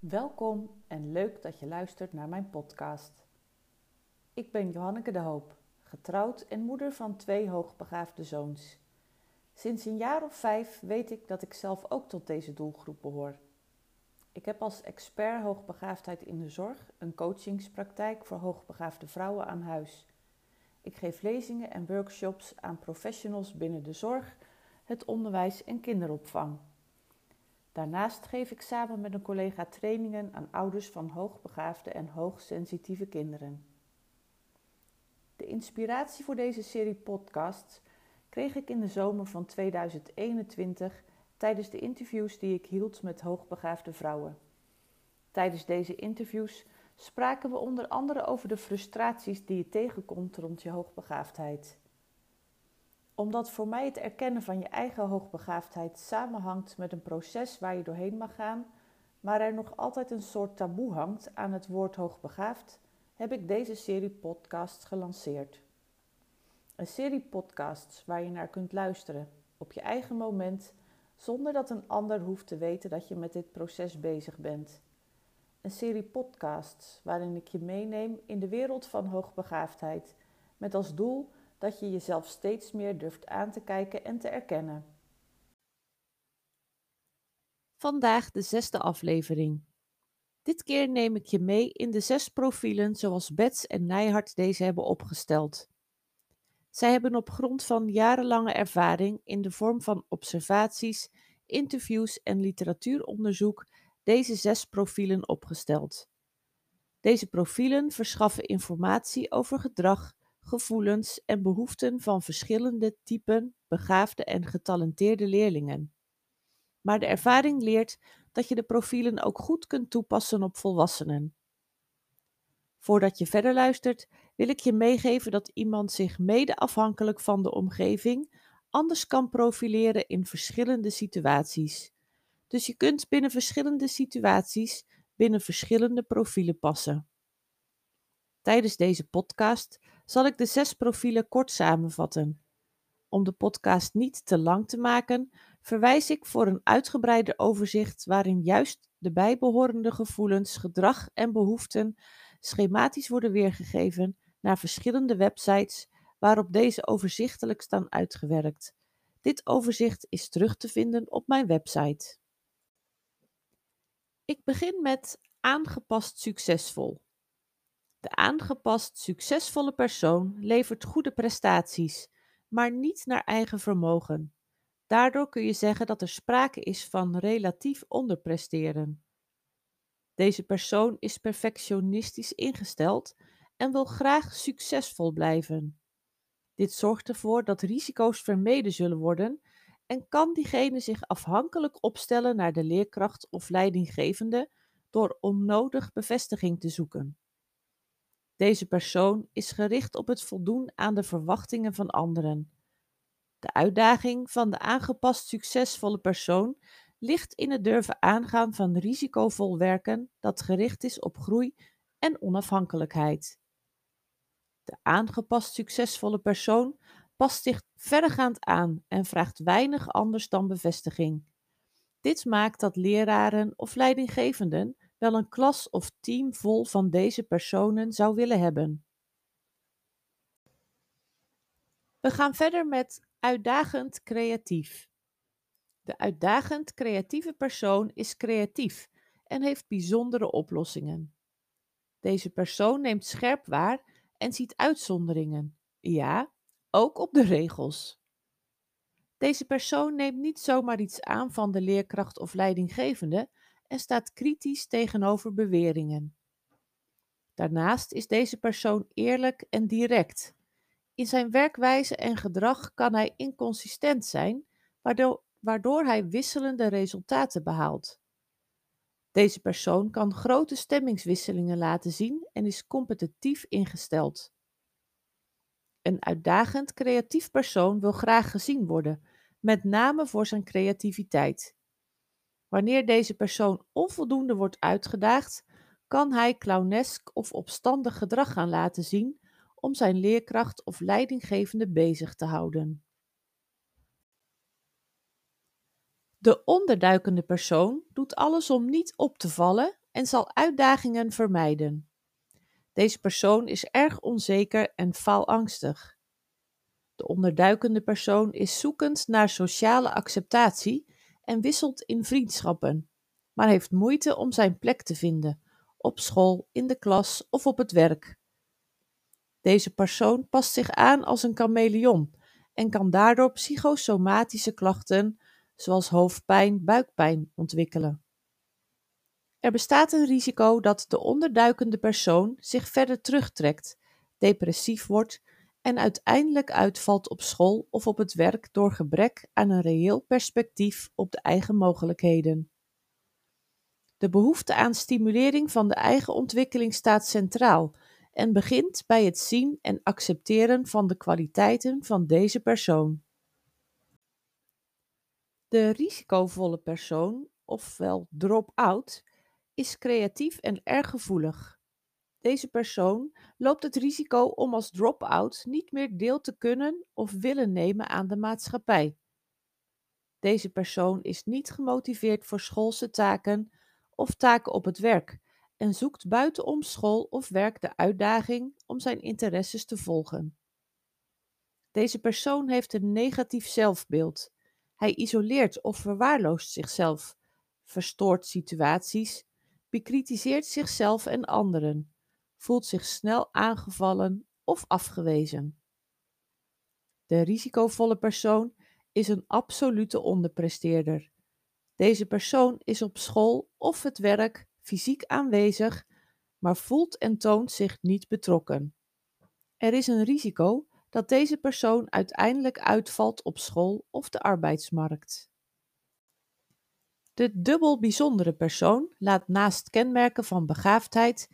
Welkom en leuk dat je luistert naar mijn podcast. Ik ben Johanneke de Hoop, getrouwd en moeder van twee hoogbegaafde zoons. Sinds een jaar of vijf weet ik dat ik zelf ook tot deze doelgroep behoor. Ik heb als expert hoogbegaafdheid in de zorg een coachingspraktijk voor hoogbegaafde vrouwen aan huis. Ik geef lezingen en workshops aan professionals binnen de zorg, het onderwijs en kinderopvang. Daarnaast geef ik samen met een collega trainingen aan ouders van hoogbegaafde en hoogsensitieve kinderen. De inspiratie voor deze serie podcasts kreeg ik in de zomer van 2021 tijdens de interviews die ik hield met hoogbegaafde vrouwen. Tijdens deze interviews spraken we onder andere over de frustraties die je tegenkomt rond je hoogbegaafdheid omdat voor mij het erkennen van je eigen hoogbegaafdheid samenhangt met een proces waar je doorheen mag gaan, maar er nog altijd een soort taboe hangt aan het woord hoogbegaafd, heb ik deze serie podcasts gelanceerd. Een serie podcasts waar je naar kunt luisteren op je eigen moment, zonder dat een ander hoeft te weten dat je met dit proces bezig bent. Een serie podcasts waarin ik je meeneem in de wereld van hoogbegaafdheid, met als doel dat je jezelf steeds meer durft aan te kijken en te erkennen. Vandaag de zesde aflevering. Dit keer neem ik je mee in de zes profielen zoals Bets en Nijhart deze hebben opgesteld. Zij hebben op grond van jarenlange ervaring in de vorm van observaties, interviews en literatuuronderzoek deze zes profielen opgesteld. Deze profielen verschaffen informatie over gedrag, gevoelens en behoeften van verschillende typen begaafde en getalenteerde leerlingen. Maar de ervaring leert dat je de profielen ook goed kunt toepassen op volwassenen. Voordat je verder luistert, wil ik je meegeven dat iemand zich mede afhankelijk van de omgeving anders kan profileren in verschillende situaties. Dus je kunt binnen verschillende situaties binnen verschillende profielen passen. Tijdens deze podcast zal ik de zes profielen kort samenvatten. Om de podcast niet te lang te maken, verwijs ik voor een uitgebreider overzicht waarin juist de bijbehorende gevoelens, gedrag en behoeften schematisch worden weergegeven naar verschillende websites waarop deze overzichtelijk staan uitgewerkt. Dit overzicht is terug te vinden op mijn website. Ik begin met aangepast succesvol. De aangepast succesvolle persoon levert goede prestaties, maar niet naar eigen vermogen. Daardoor kun je zeggen dat er sprake is van relatief onderpresteren. Deze persoon is perfectionistisch ingesteld en wil graag succesvol blijven. Dit zorgt ervoor dat risico's vermeden zullen worden en kan diegene zich afhankelijk opstellen naar de leerkracht of leidinggevende door onnodig bevestiging te zoeken. Deze persoon is gericht op het voldoen aan de verwachtingen van anderen. De uitdaging van de aangepast succesvolle persoon ligt in het durven aangaan van risicovol werken dat gericht is op groei en onafhankelijkheid. De aangepast succesvolle persoon past zich verregaand aan en vraagt weinig anders dan bevestiging. Dit maakt dat leraren of leidinggevenden wel een klas of team vol van deze personen zou willen hebben. We gaan verder met uitdagend creatief. De uitdagend creatieve persoon is creatief en heeft bijzondere oplossingen. Deze persoon neemt scherp waar en ziet uitzonderingen. Ja, ook op de regels. Deze persoon neemt niet zomaar iets aan van de leerkracht of leidinggevende, en staat kritisch tegenover beweringen. Daarnaast is deze persoon eerlijk en direct. In zijn werkwijze en gedrag kan hij inconsistent zijn, waardoor, waardoor hij wisselende resultaten behaalt. Deze persoon kan grote stemmingswisselingen laten zien en is competitief ingesteld. Een uitdagend creatief persoon wil graag gezien worden, met name voor zijn creativiteit. Wanneer deze persoon onvoldoende wordt uitgedaagd, kan hij clownesk of opstandig gedrag gaan laten zien om zijn leerkracht of leidinggevende bezig te houden. De onderduikende persoon doet alles om niet op te vallen en zal uitdagingen vermijden. Deze persoon is erg onzeker en faalangstig. De onderduikende persoon is zoekend naar sociale acceptatie en wisselt in vriendschappen, maar heeft moeite om zijn plek te vinden, op school, in de klas of op het werk. Deze persoon past zich aan als een chameleon en kan daardoor psychosomatische klachten zoals hoofdpijn, buikpijn ontwikkelen. Er bestaat een risico dat de onderduikende persoon zich verder terugtrekt, depressief wordt en uiteindelijk uitvalt op school of op het werk door gebrek aan een reëel perspectief op de eigen mogelijkheden. De behoefte aan stimulering van de eigen ontwikkeling staat centraal en begint bij het zien en accepteren van de kwaliteiten van deze persoon. De risicovolle persoon, ofwel drop-out, is creatief en erg gevoelig. Deze persoon loopt het risico om als drop-out niet meer deel te kunnen of willen nemen aan de maatschappij. Deze persoon is niet gemotiveerd voor schoolse taken of taken op het werk en zoekt buitenom school of werk de uitdaging om zijn interesses te volgen. Deze persoon heeft een negatief zelfbeeld. Hij isoleert of verwaarloost zichzelf, verstoort situaties, bekritiseert zichzelf en anderen, voelt zich snel aangevallen of afgewezen. De risicovolle persoon is een absolute onderpresteerder. Deze persoon is op school of het werk fysiek aanwezig, maar voelt en toont zich niet betrokken. Er is een risico dat deze persoon uiteindelijk uitvalt op school of de arbeidsmarkt. De dubbel bijzondere persoon laat naast kenmerken van begaafdheid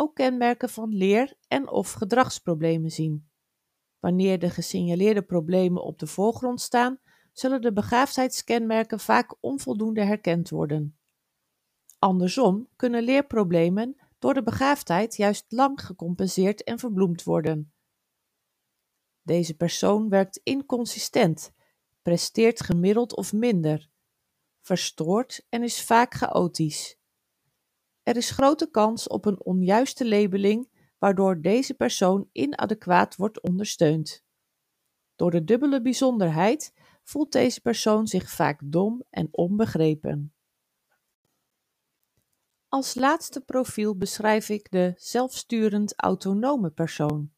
ook kenmerken van leer- en of gedragsproblemen zien. Wanneer de gesignaleerde problemen op de voorgrond staan, zullen de begaafdheidskenmerken vaak onvoldoende herkend worden. Andersom kunnen leerproblemen door de begaafdheid juist lang gecompenseerd en verbloemd worden. Deze persoon werkt inconsistent, presteert gemiddeld of minder, verstoort en is vaak chaotisch. Er is grote kans op een onjuiste labeling, waardoor deze persoon inadequaat wordt ondersteund. Door de dubbele bijzonderheid voelt deze persoon zich vaak dom en onbegrepen. Als laatste profiel beschrijf ik de zelfsturend autonome persoon.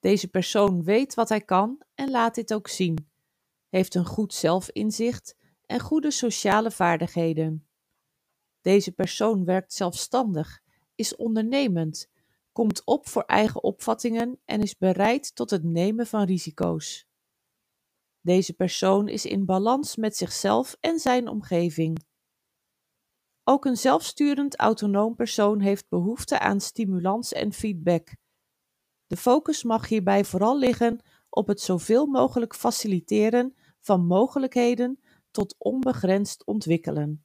Deze persoon weet wat hij kan en laat dit ook zien, heeft een goed zelfinzicht en goede sociale vaardigheden. Deze persoon werkt zelfstandig, is ondernemend, komt op voor eigen opvattingen en is bereid tot het nemen van risico's. Deze persoon is in balans met zichzelf en zijn omgeving. Ook een zelfsturend autonoom persoon heeft behoefte aan stimulans en feedback. De focus mag hierbij vooral liggen op het zoveel mogelijk faciliteren van mogelijkheden tot onbegrensd ontwikkelen.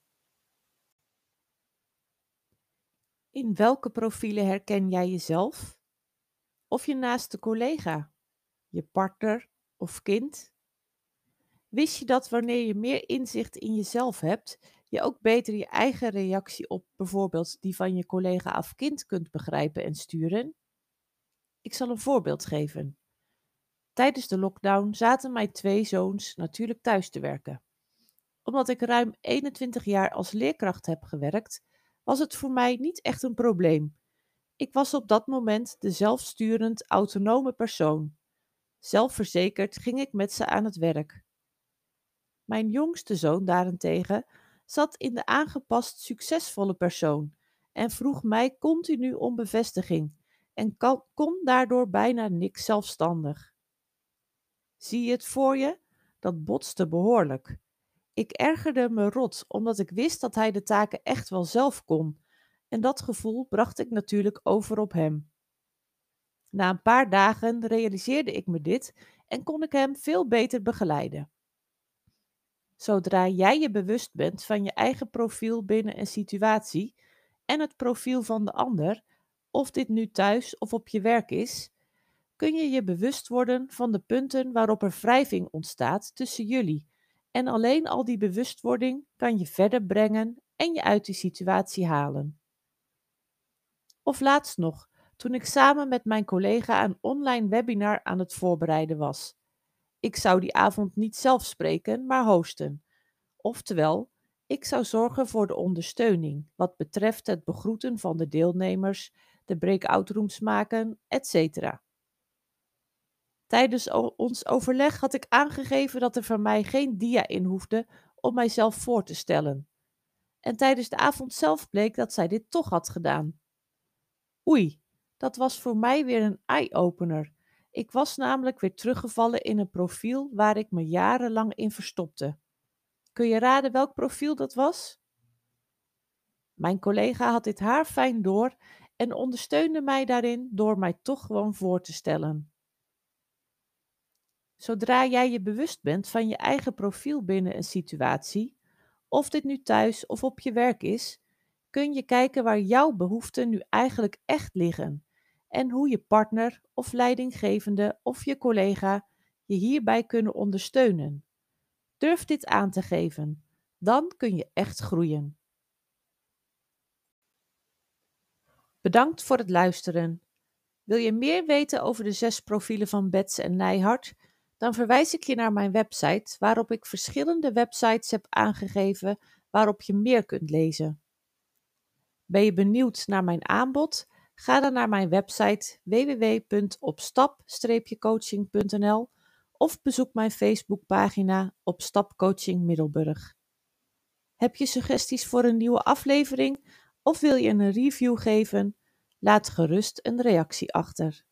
In welke profielen herken jij jezelf? Of je naaste collega, je partner of kind? Wist je dat wanneer je meer inzicht in jezelf hebt, je ook beter je eigen reactie op bijvoorbeeld die van je collega of kind kunt begrijpen en sturen? Ik zal een voorbeeld geven. Tijdens de lockdown zaten mijn twee zoons natuurlijk thuis te werken. Omdat ik ruim 21 jaar als leerkracht heb gewerkt, was het voor mij niet echt een probleem. Ik was op dat moment de zelfsturend autonome persoon. Zelfverzekerd ging ik met ze aan het werk. Mijn jongste zoon daarentegen zat in de aangepast succesvolle persoon en vroeg mij continu om bevestiging en kon daardoor bijna niks zelfstandig. Zie je het voor je? Dat botste behoorlijk. Ik ergerde me rot, omdat ik wist dat hij de taken echt wel zelf kon, en dat gevoel bracht ik natuurlijk over op hem. Na een paar dagen realiseerde ik me dit en kon ik hem veel beter begeleiden. Zodra jij je bewust bent van je eigen profiel binnen een situatie en het profiel van de ander, of dit nu thuis of op je werk is, kun je je bewust worden van de punten waarop er wrijving ontstaat tussen jullie. En alleen al die bewustwording kan je verder brengen en je uit die situatie halen. Of laatst nog, toen ik samen met mijn collega een online webinar aan het voorbereiden was. Ik zou die avond niet zelf spreken, maar hosten. Oftewel, ik zou zorgen voor de ondersteuning wat betreft het begroeten van de deelnemers, de breakout rooms maken, etc. Tijdens ons overleg had ik aangegeven dat er van mij geen dia in hoefde om mijzelf voor te stellen. En tijdens de avond zelf bleek dat zij dit toch had gedaan. Oei, dat was voor mij weer een eye-opener. Ik was namelijk weer teruggevallen in een profiel waar ik me jarenlang in verstopte. Kun je raden welk profiel dat was? Mijn collega had dit haar fijn door en ondersteunde mij daarin door mij toch gewoon voor te stellen. Zodra jij je bewust bent van je eigen profiel binnen een situatie, of dit nu thuis of op je werk is, kun je kijken waar jouw behoeften nu eigenlijk echt liggen en hoe je partner of leidinggevende of je collega je hierbij kunnen ondersteunen. Durf dit aan te geven, dan kun je echt groeien. Bedankt voor het luisteren. Wil je meer weten over de zes profielen van Bets en Nijhart? Dan verwijs ik je naar mijn website, waarop ik verschillende websites heb aangegeven waarop je meer kunt lezen. Ben je benieuwd naar mijn aanbod? Ga dan naar mijn website www.opstap-coaching.nl of bezoek mijn Facebookpagina op Stapcoaching Middelburg. Heb je suggesties voor een nieuwe aflevering of wil je een review geven? Laat gerust een reactie achter.